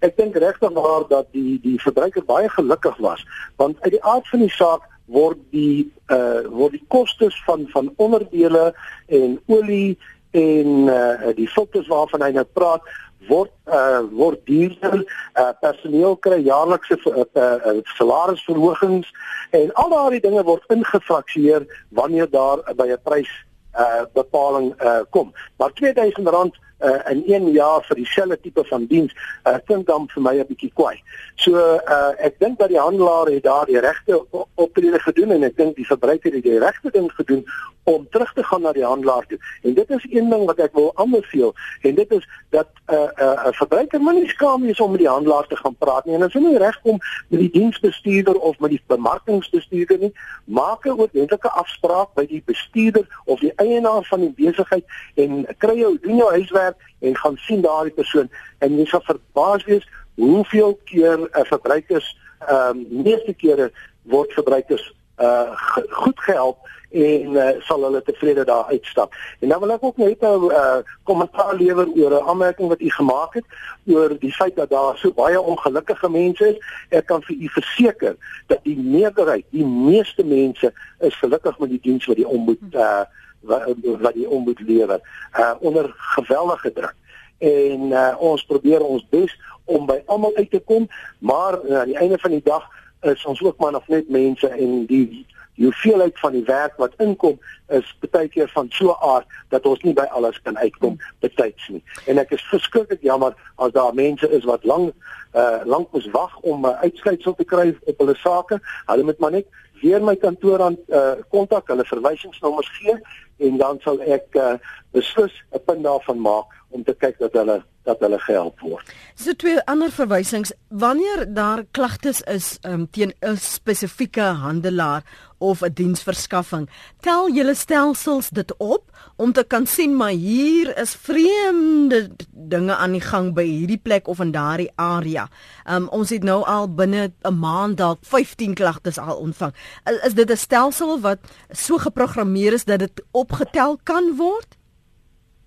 Speaker 2: ek dink regtig waar dat die die verbruiker baie gelukkig was want uit die aard van die saak word die uh word die kostes van van onderdele en olie en uh die filters waarvan hy nou praat word uh word duurder. Uh personeel kry jaarlikse uh, uh, salarisverhogings en al daardie dinge word ingefraktueer wanneer daar by 'n prys uh bepaling uh kom. Maar R2000 uh, in 1 jaar vir dieselfde tipe van diens, uh, klink dan vir my 'n bietjie kwaai. So uh, ek dink dat die handelaar het daar die regte optrede gedoen en ek dink die verbruiker het die regte ding gedoen om terug te gaan na die handelaar toe. En dit is een ding wat ek wil aanbeveel en dit is dat 'n uh, 'n uh, verbruiker moet nie skaam wees om met die handelaar te gaan praat nie. En as jy nie regkom met die diensbestuurder of met die bemarkingsbestuurder nie, maak 'n oordentlike afspraak by die bestuurder of die eienaar van die besigheid en kry jou doen jou huiswerk en gaan sien daardie persoon en jy sal verbaas wees hoeveel keer 'n verbruikers ehm um, meeste kere word verbruikers uh goed gehelp en uh, sal hulle tevrede daar uitstap. En dan wil ek ook net 'n uh, kommentaar lewer oor 'n aanmerking wat u gemaak het oor die feit dat daar so baie ongelukkige mense is. Ek kan vir u verseker dat die meerderheid, die meeste mense is gelukkig met die diens wat die ombud uh wat, wat die ombud lewer uh onder geweldige druk. En uh, ons probeer ons bes om by almal uit te kom, maar uh, aan die einde van die dag is ons ook maar nog net mense en die die hoeveelheid van die werk wat inkom is baie keer van so aard dat ons nie by alles kan uitkom betyds nie. En ek is verskriklik jammer as daar mense is wat lank uh lank moet wag om 'n uh, uitsluitsel te kry op hulle sake. Hulle moet maar net weer my kantoor aan uh kontak, hulle verwysingsnommers gee en dan sal ek uh beslis 'n punt daarvan maak om te kyk dat hulle dat hulle gehelp word.
Speaker 1: So twee ander verwysings, wanneer daar klagtes is um, teen 'n spesifieke handelaar of 'n diensverskaffing, tel julle stelsels dit op om te kan sien maar hier is vreemde dinge aan die gang by hierdie plek of in daardie area. Um, ons het nou al binne 'n maand dalk 15 klagtes al ontvang. Is, is dit 'n stelsel wat so geprogrammeer is dat dit opgetel kan word?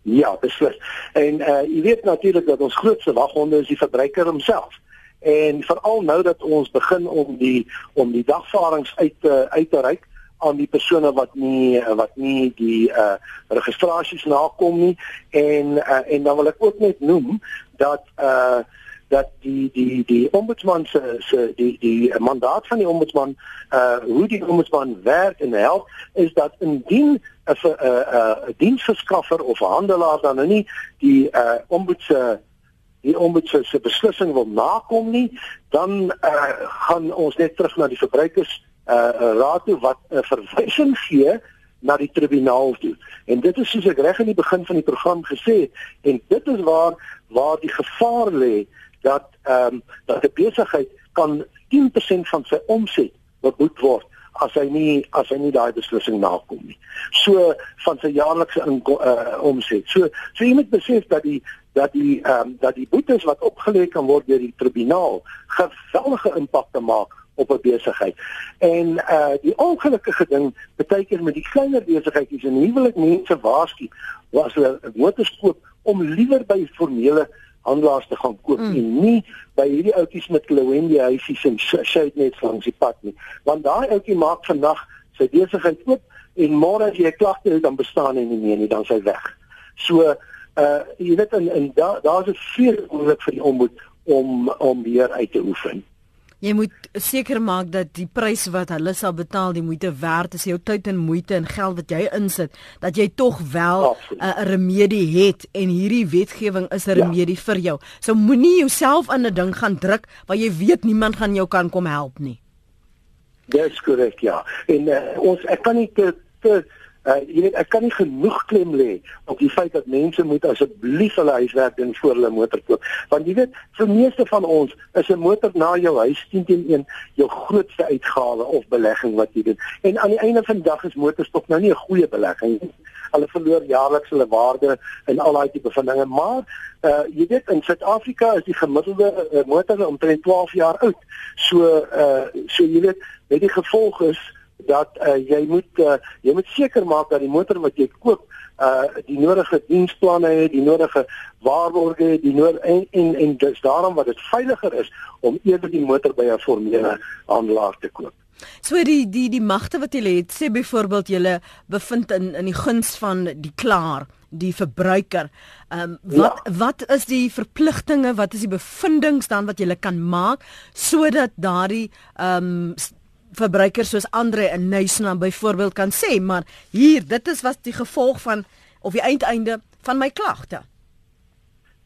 Speaker 2: Ja, beslis. En uh jy weet natuurlik dat ons grootste waghonde is die verbruiker homself. En veral nou dat ons begin om die om die dagvaardings uit te uit te reik aan die persone wat nie wat nie die uh registrasies nakom nie. En uh, en dan wil ek ook net noem dat uh dat die die die ombudsman se se die die mandaat van die ombudsman uh hoe die ombudsman werk en help is dat indien 'n 'n 'n diensverskaffer of 'n handelaar dan nou nie die uh ombudse die ombudse se beslissing wil nakom nie dan uh gaan ons net terug na die verbruikers uh raad toe wat 'n uh, verwysing gee na die tribunaal toe. En dit is soos ek reg in die begin van die program gesê het en dit is waar waar die gevaar lê dat ehm um, dat 'n besigheid kan 10% van sy omset beboet word as hy nie as hy nie daai beslissing nakom nie. So van sy jaarlikse uh, omset. So so jy moet besef dat die dat die ehm um, dat die boetes wat opgelê kan word deur die tribunaal geweldige impak te maak op 'n besigheid. En uh die ongelukkige ding baie keer met die kleiner besigheidjies en huwelik mense waarsku was hulle motors koop om liewer by formele handelaars te gaan koop mm. en nie by hierdie ouetjies met Klewendy huisies en shade net langs die pad nie. Want daai ouetjie maak vandag sy besigheid oop en môre as jy 'n klagte het dan bestaan hy nie meer nie, dan sy weg. So uh jy weet en, en daar's da 'n veel moeilik vir die ombud om om weer uit te oefen.
Speaker 1: Jy moet seker maak dat die prys wat hulle sal betaal, die moeite werd is, jou tyd en moeite en geld wat jy insit, dat jy tog wel 'n uh, remedie het en hierdie wetgewing is 'n ja. remedie ja. vir jou. So moenie jouself in 'n ding gaan druk waar jy weet niemand gaan jou kan kom help nie.
Speaker 2: Dis korrek, ja. En uh, ons ek kan nie te, te Uh jy weet ek kan nie genoeg klem lê op die feit dat mense moet asseblief hulle huiswerk doen voor hulle motor koop. Want jy weet vir meeste van ons is 'n motor na jou huis 10 teen 1 jou grootste uitgawe of belegging wat jy doen. En aan die einde van die dag is motors tog nou nie 'n goeie belegging nie. Hulle verloor jaarliks hulle waarde in al daai tipe van dinge, maar uh jy weet in Suid-Afrika is die gemiddelde uh, motor omtrent 12 jaar oud. So uh so jy weet, met die gevolg is dat uh, jy moet uh, jy moet seker maak dat die motor wat jy koop uh die nodige diensplanne het, die nodige waarborge het, die nodige en en, en dis daarom wat dit veiliger is om eerder die motor by 'n formele handelaar te koop.
Speaker 1: So die die die magte wat jy het, sê byvoorbeeld jy bevind in in die guns van die klaar die verbruiker. Ehm um, wat ja. wat is die verpligtinge, wat is die bevindinge dan wat jy kan maak sodat daardie ehm um, verbruikers soos Andre in Nysna byvoorbeeld kan sê, maar hier, dit is wat die gevolg van of die eindeinde van my klagte.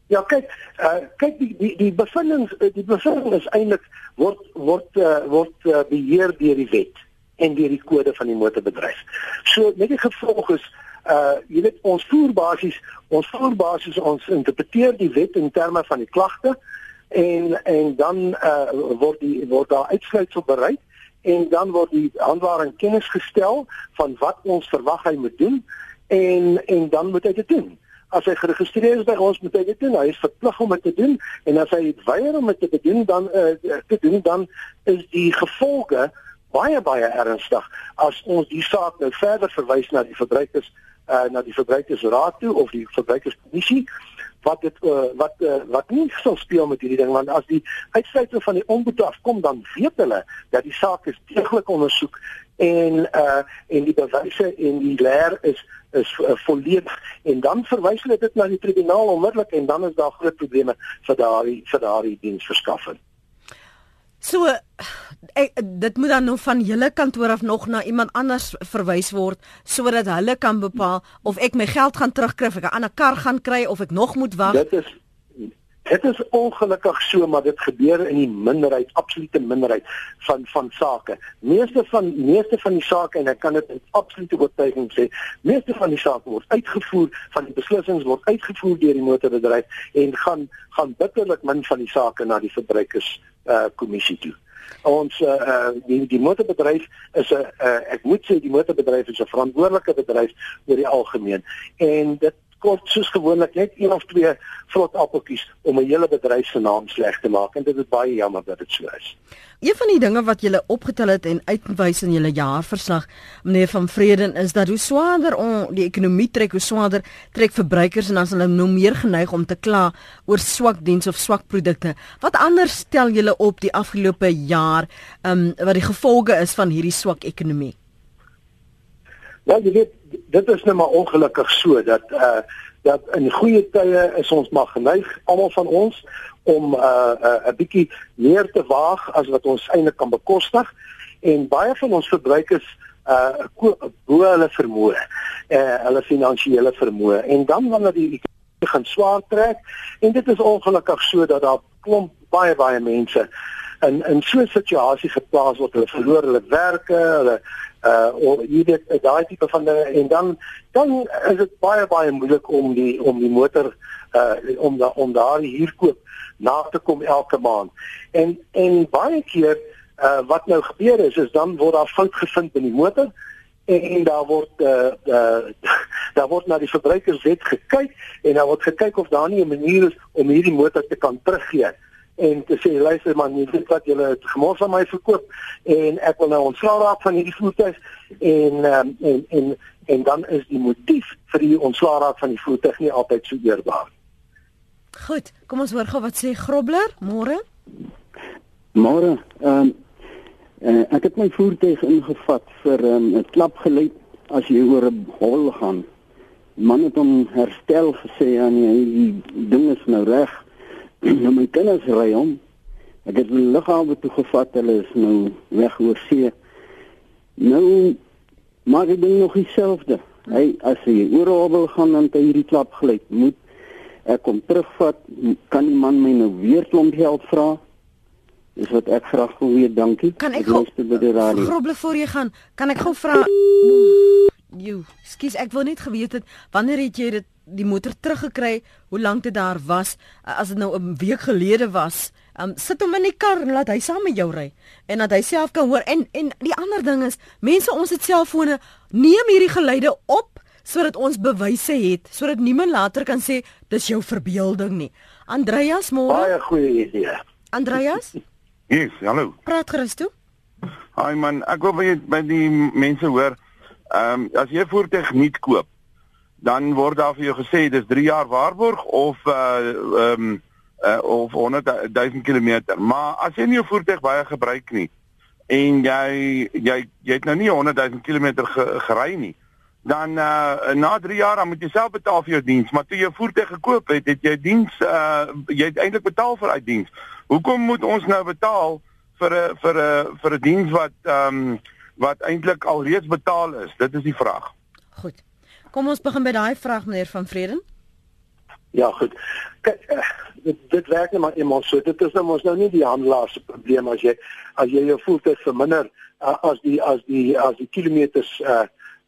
Speaker 2: Ja, kyk, uh, kyk die die die bevindings eh, die bevindings is eintlik word word uh, word uh, beheer deur die wet en deur die kode van die motorbedryf. So met die gevolg is uh jy weet ons voer basies ons voer basies ons interpreteer die wet in terme van die klagte en en dan uh word die word daar uitsluitsel bereik en dan word die handelaar in kennis gestel van wat ons verwag hy moet doen en en dan moet hy dit doen. As hy geregistreer is by ons moet hy dit doen. Hy is verplig om dit te doen en as hy weier om dit te doen dan uh, te doen dan is die gevolge baie baie ernstig as ons die saak nou verder verwys na die verbruikers uh, na die verbruikersraad toe of die verbruikerskommissie wat dit uh, wat uh, wat nie sou speel met hierdie ding want as die uitsluiting van die omboed afkom dan weet hulle dat die saak is deeglik ondersoek en uh en die bewyse en die leer is is uh, volledig en dan verwys hulle dit na die tribunaal onmiddellik en dan is daar groot probleme vir daardie vir daardie diensverskaffing.
Speaker 1: So ek, dit moet dan nog van julle kantoor af nog na iemand anders verwys word sodat hulle kan bepaal of ek my geld gaan terugkry of ek 'n ander kar gaan kry of ek nog moet wag.
Speaker 2: Dit is dit is ongelukkig so maar dit gebeur in die minderheid, absolute minderheid van van sake. Meeste van meeste van die sake en ek kan dit in absolute oortuiging sê, meeste van die sake word uitgevoer van die beslissings word uitgevoer deur die motorbedryf en gaan gaan bitterlik min van die sake na die verbruikers uh kommissie toe. Ons uh die die motorbedryf is 'n uh, ek moet sê die motorbedryf is 'n verantwoordelike bedryf oor die algemeen en dit kort soos gewoonlik net een of twee vrot appeltjies om 'n hele bedryf se naam sleg te maak en dit is baie jammer dat dit so is.
Speaker 1: Een van die dinge wat julle opgetel het en uitwys in julle jaarverslag, meneer van Vreden, is dat hoe swaarder on, die ekonomie trek, hoe swaarder trek verbruikers en dan is hulle nou meer geneig om te kla oor swak diens of swak produkte. Wat anders stel julle op die afgelope jaar, ehm um, wat die gevolge is van hierdie swak ekonomie?
Speaker 2: Ja, jy weet, dit is nou maar ongelukkig so dat uh dat in goeie tye is ons maar geneig almal van ons om uh 'n uh, bietjie meer te waag as wat ons eintlik kan bekostig. En baie van ons verbruikers uh bo hulle vermoë, uh hulle finansiële vermoë en dan wanneer die gaan swaar trek en dit is ongelukkig so dat daar klomp baie baie mense in in so 'n situasie geplaas word, hulle verloor hulle werke, hulle uh of jy weet daai tipe van dinge en dan dan is dit baie baie moeilik om die om die motor uh om da, om daar huurkoop na te kom elke maand. En en baie keer uh wat nou gebeur is is dan word daar fout gevind in die motor en, en daar word uh, uh daar word na die verbruikerswet gekyk en daar word gekyk of daar nie 'n manier is om hierdie motor te kan teruggee en te sê luister man jy weet wat julle het gemors aan my verkoop en ek wil nou ontslaa raak van hierdie voertuig en um, en en en dan is die motief vir die ontslaa raak van die voertuig nie altyd so eerbaar.
Speaker 1: Goed, kom ons hoor gou wat sê Grobler môre.
Speaker 8: Môre. Ehm um, uh, ek het my voertuig ingevat vir ehm, 'n um, klap gelei as jy oor 'n hol gaan. Man het hom herstel gesê aan ja, die ding is nou reg nou my kinders ry hom Ek het die lughawe toe gevat, hulle is nou weg oor see. Nou maar ek dink nog dieselfde. Hy as hy oor wil gaan dan hy hierdie klap gelyk moet ek kom terugvat kan die man my nou weer klomp geld vra Dis wat ek graag wil weet, dankie.
Speaker 1: Kan ek groble voor jy gaan? Kan ek gou vra Jo, skus, ek wou net geweet het wanneer het jy dit die motor teruggekry? Hoe lank dit daar was? As dit nou 'n week gelede was, um, sit hom in die kar en laat hy saam met jou ry en dat hy self kan hoor. En en die ander ding is, mense ons het selfone, neem hierdie geluide op sodat ons bewyse het, sodat niemand later kan sê dis jou verbeelding nie. Andreas, môre.
Speaker 2: Baie goeie idee.
Speaker 1: Andreas?
Speaker 9: Yes, hallo.
Speaker 1: Praat gerus toe.
Speaker 9: Haai man, ek wil by by die mense hoor. Ehm um, as jy voertuig nuut koop, dan word daar vir jou gesê dis 3 jaar waarborg of uh ehm um, uh, of 100 000 km. Maar as jy nie 'n voertuig baie gebruik nie en jy jy jy het nou nie 100 000 km ge, gery nie, dan uh na 3 jaar dan moet jy self betaal vir jou diens, maar toe jy 'n voertuig gekoop het, het jy diens uh jy het eintlik betaal vir daai diens. Hoekom moet ons nou betaal vir 'n vir 'n vir 'n diens wat ehm um, wat eintlik alreeds betaal is? Dit is die vraag.
Speaker 1: Goed. Kom ons begin by daai vraag meneer van Vreden.
Speaker 2: Ja, goed. Kyk, eh, dit dit werk net maar eenmal so. Dit is nou mos nou nie die handelaar se probleem as jy as jy jou voertuig verminder uh, as die as die as die kilometers uh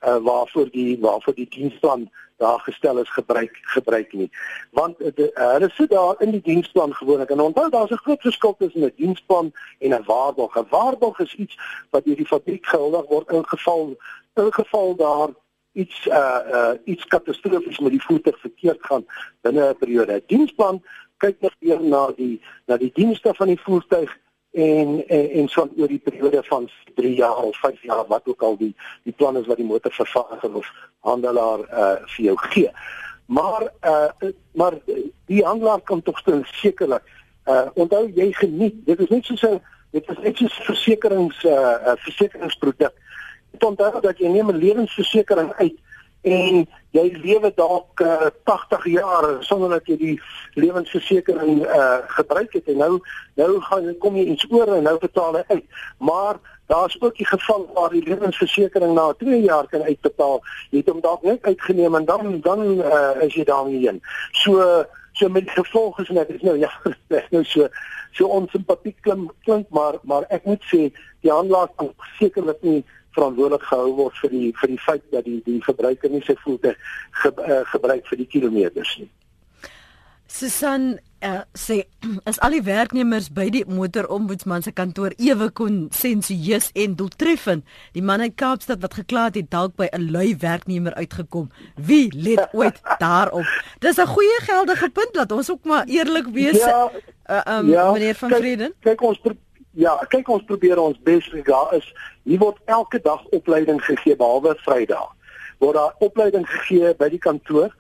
Speaker 2: uh waarvoor die waarvoor die diensplan daar gestel is gebruik gebruik nie. Want hulle uh, sit daar in die diensplan gewoonlik en onthou daar's 'n groot verskil tussen 'n diensplan en 'n waarborg. 'n Waarborg is iets wat deur die fabriek gehuldig word in geval in geval daar iets uh uh iets katastrofies met die voertuig verkeerd gaan binne 'n periode. Diensplan kyk net weer na die na die dienste van die voertuig en en, en so oor die periode van 3 jaar of 5 jaar wat ook al die die plan is wat die motorvervaardiger of handelaar uh vir jou gee. Maar uh maar die handelaar kan tog steeds sekerlik uh onthou jy geniet dit is net soos 'n dit is net soos versekerings uh versekeringsproduk. Dit onthou dat jy neem 'n lewensversekering uit en jy lewe dalk uh, 80 jaar sonder dat jy die lewensversekering uh, gebruik het. En nou nou gaan kom jy iets oor en nou betaal jy uit. Maar daar's ook die geval waar die lewensversekering na 2 jaar kan uitbetaal. Jy het hom dalk net uitgeneem en dan dan uh, is jy daarmee heen. So so met gevolge is net is nou ja nou so so onsimpatiek klink klink maar maar ek moet sê die handelaar kan sekerlik nie verantwoordelik gehou word vir die vir die feit dat die die verbruiker nie sy voete ge, uh, gebruik vir die kilometers nie.
Speaker 1: Susan uh, sê as al die werknemers by die motorombudsman se kantoor ewe kon sensieus en doeltreffend die man uit Kaapstad wat gekla het, dalk by 'n lui werknemer uitgekom. Wie let ooit daarop? Dis 'n goeie geldige punt dat ons ook maar eerlik wees. Ja, uh, um, ja, meneer van Vreden.
Speaker 2: Kyk, kyk ons ja, kyk ons probeer ons bes daar is hier word elke dag opleiding gegee behalwe Vrydag. Word daar opleiding gegee by die kantoor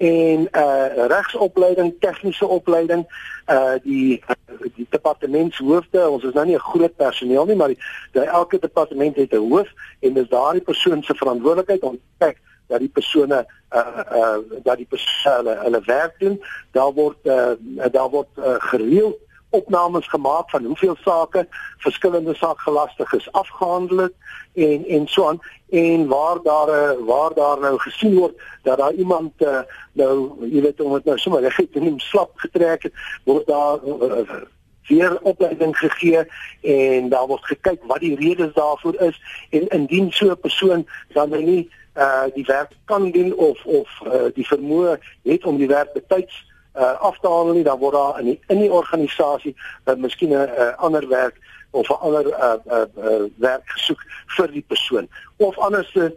Speaker 2: en uh regsopleiding, tegniese opleiding, uh die die departementshoofde, ons is nou nie 'n groot personeel nie, maar die, die elke departement het 'n hoof en dis daardie persoon se verantwoordelikheid om kyk dat die persone uh uh dat die persone hulle werk doen. Daar word uh daar word uh, gereeld opnames gemaak van hoeveel sake verskillende saakgelastigdes afgehandel het en en so aan en waar daar eh, waar daar nou gesien word dat daar iemand uh, nou jy weet om dit nou sommer reg te neem slap getrek het word daar uh, weer opleiding gegee en daar word gekyk wat die redes daarvoor is en indien so 'n persoon dan nou nie uh die werk kan doen of of uh, die vermoë het om die werk betyds uh, af te handel nie, dan word daar in die, in die organisasie uh, miskien 'n uh, ander werk of 'n ander uh, uh, uh, werk gesoek vir die persoon. Of anders uh,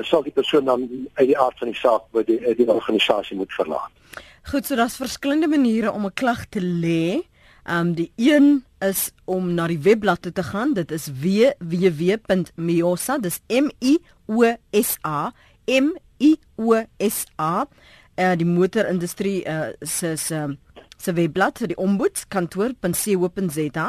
Speaker 2: sal die persoon dan uit die aard van die saak by die, die organisasie moet verlaat.
Speaker 1: Goed, so daar's verskillende maniere om 'n klag te lê. Ehm um, die een is om na die webblad te gaan. Dit is www.miosa, dis M I O S A M I O S A uh, die motorindustrie uh, se se se webblad vir die ombudskantoor.co.za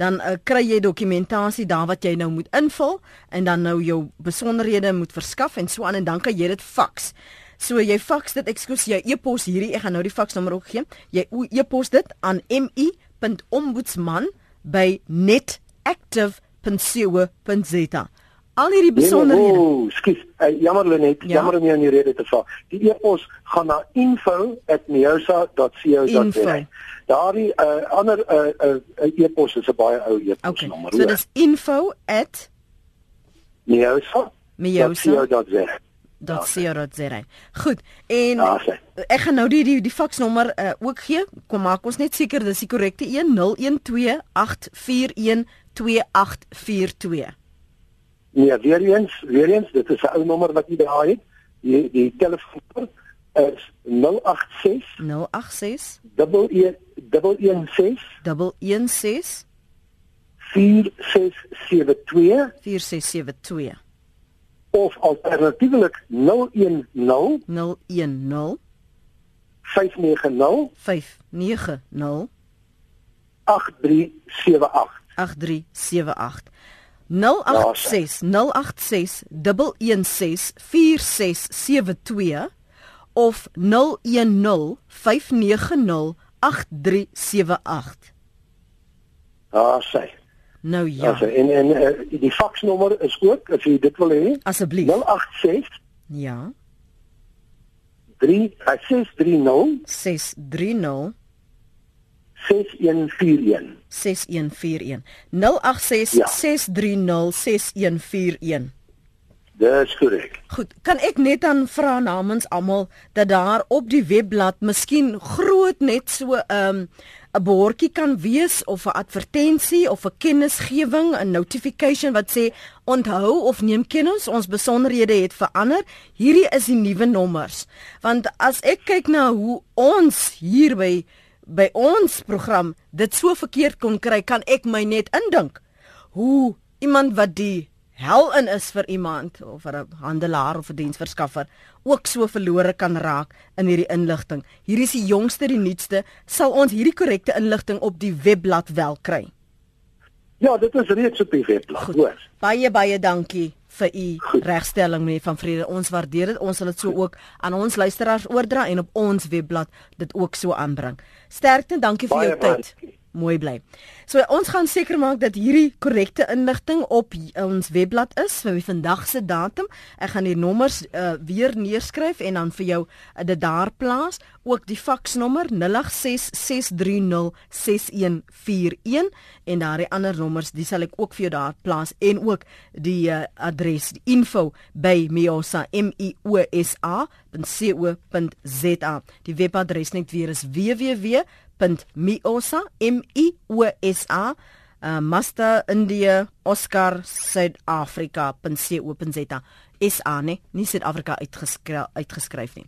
Speaker 1: dan uh, kry jy dokumentasie daar wat jy nou moet invul en dan nou jou besonderhede moet verskaf en so aan en dan kan jy dit fax. So jy fax dit ekskuus jy e-pos hierdie ek gaan nou die faksnommer ook gee. Jy e-pos dit aan mi.ombudsman@ by netactive.co.za. Al hierdie besonderhede.
Speaker 2: Ooh, skus. Uh, jammer Lenet, ja? jammer om jou in die rede te val. Die e-pos gaan na info@miosa.co.za. Daardie uh, ander uh, uh, e-pos is 'n baie ou e-posnommer.
Speaker 1: Okay. So dis info@miosa.co.za dat CR.za. Goed. En ja, ek gaan nou die die, die faksnommer uh, ook gee. Kom maak ons net seker dis die korrekte 1 012 841 2842.
Speaker 2: Nee, weer eens, weer eens, dit is 'n ou nommer wat jy daar het. Die die telefoon is 086
Speaker 1: 086
Speaker 2: 11 116
Speaker 1: 116
Speaker 2: 4672
Speaker 1: 4672
Speaker 2: of alternatiefelik 010
Speaker 1: 010
Speaker 2: 590
Speaker 1: 590
Speaker 2: 8378
Speaker 1: 8378 086 086 116 4672 of 010 590 8378
Speaker 2: Ah, sê.
Speaker 1: Nou ja.
Speaker 2: Also, en en uh, die faksnommer is ook as jy dit wil hê.
Speaker 1: Asseblief.
Speaker 2: 086
Speaker 1: Ja.
Speaker 2: 3 630
Speaker 1: 630
Speaker 2: 6141
Speaker 1: 6141 086 630 6141
Speaker 2: Dis korrek.
Speaker 1: Goed, kan ek net dan vra namens almal dat daar op die webblad miskien groot net so 'n um, 'n bordjie kan wees of 'n advertensie of 'n kennisgewing, 'n notification wat sê onthou of neem kennis, ons besonderhede het verander. Hierdie is die nuwe nommers. Want as ek kyk na hoe ons hier by by ons program dit so verkeerd kon kry, kan ek my net indink hoe iemand wat die hel in is vir iemand of vir 'n handelaar of 'n diensverskaffer ook so verlore kan raak in hierdie inligting. Hier is die jongste die nuutste, sal ons hierdie korrekte inligting op die webblad wel kry.
Speaker 2: Ja, dit is reeds op die webblad, hoor.
Speaker 1: Baie baie dankie vir u regstelling meneer van Vrede. Ons waardeer dit. Ons sal dit so ook aan ons luisteraars oordra en op ons webblad dit ook so aanbring. Sterkte en dankie vir jou tyd. Baie mooi bly. So ons gaan seker maak dat hierdie korrekte inligting op ons webblad is vir vandag se datum. Ek gaan die nommers uh, weer neerskryf en dan vir jou uh, dit daar plaas, ook die faksnommer 0866306141 en daardie ander nommers, dis sal ek ook vir jou daar plaas en ook die uh, adres, die info by miosa m i o s a.co.za. Die webadres net weer is www www.miosa m i o s a uh, Master India Oscar Suid-Afrika.co.za. SA nee, nie Suid-Afrika uitgeskryf uitgeskryf nie.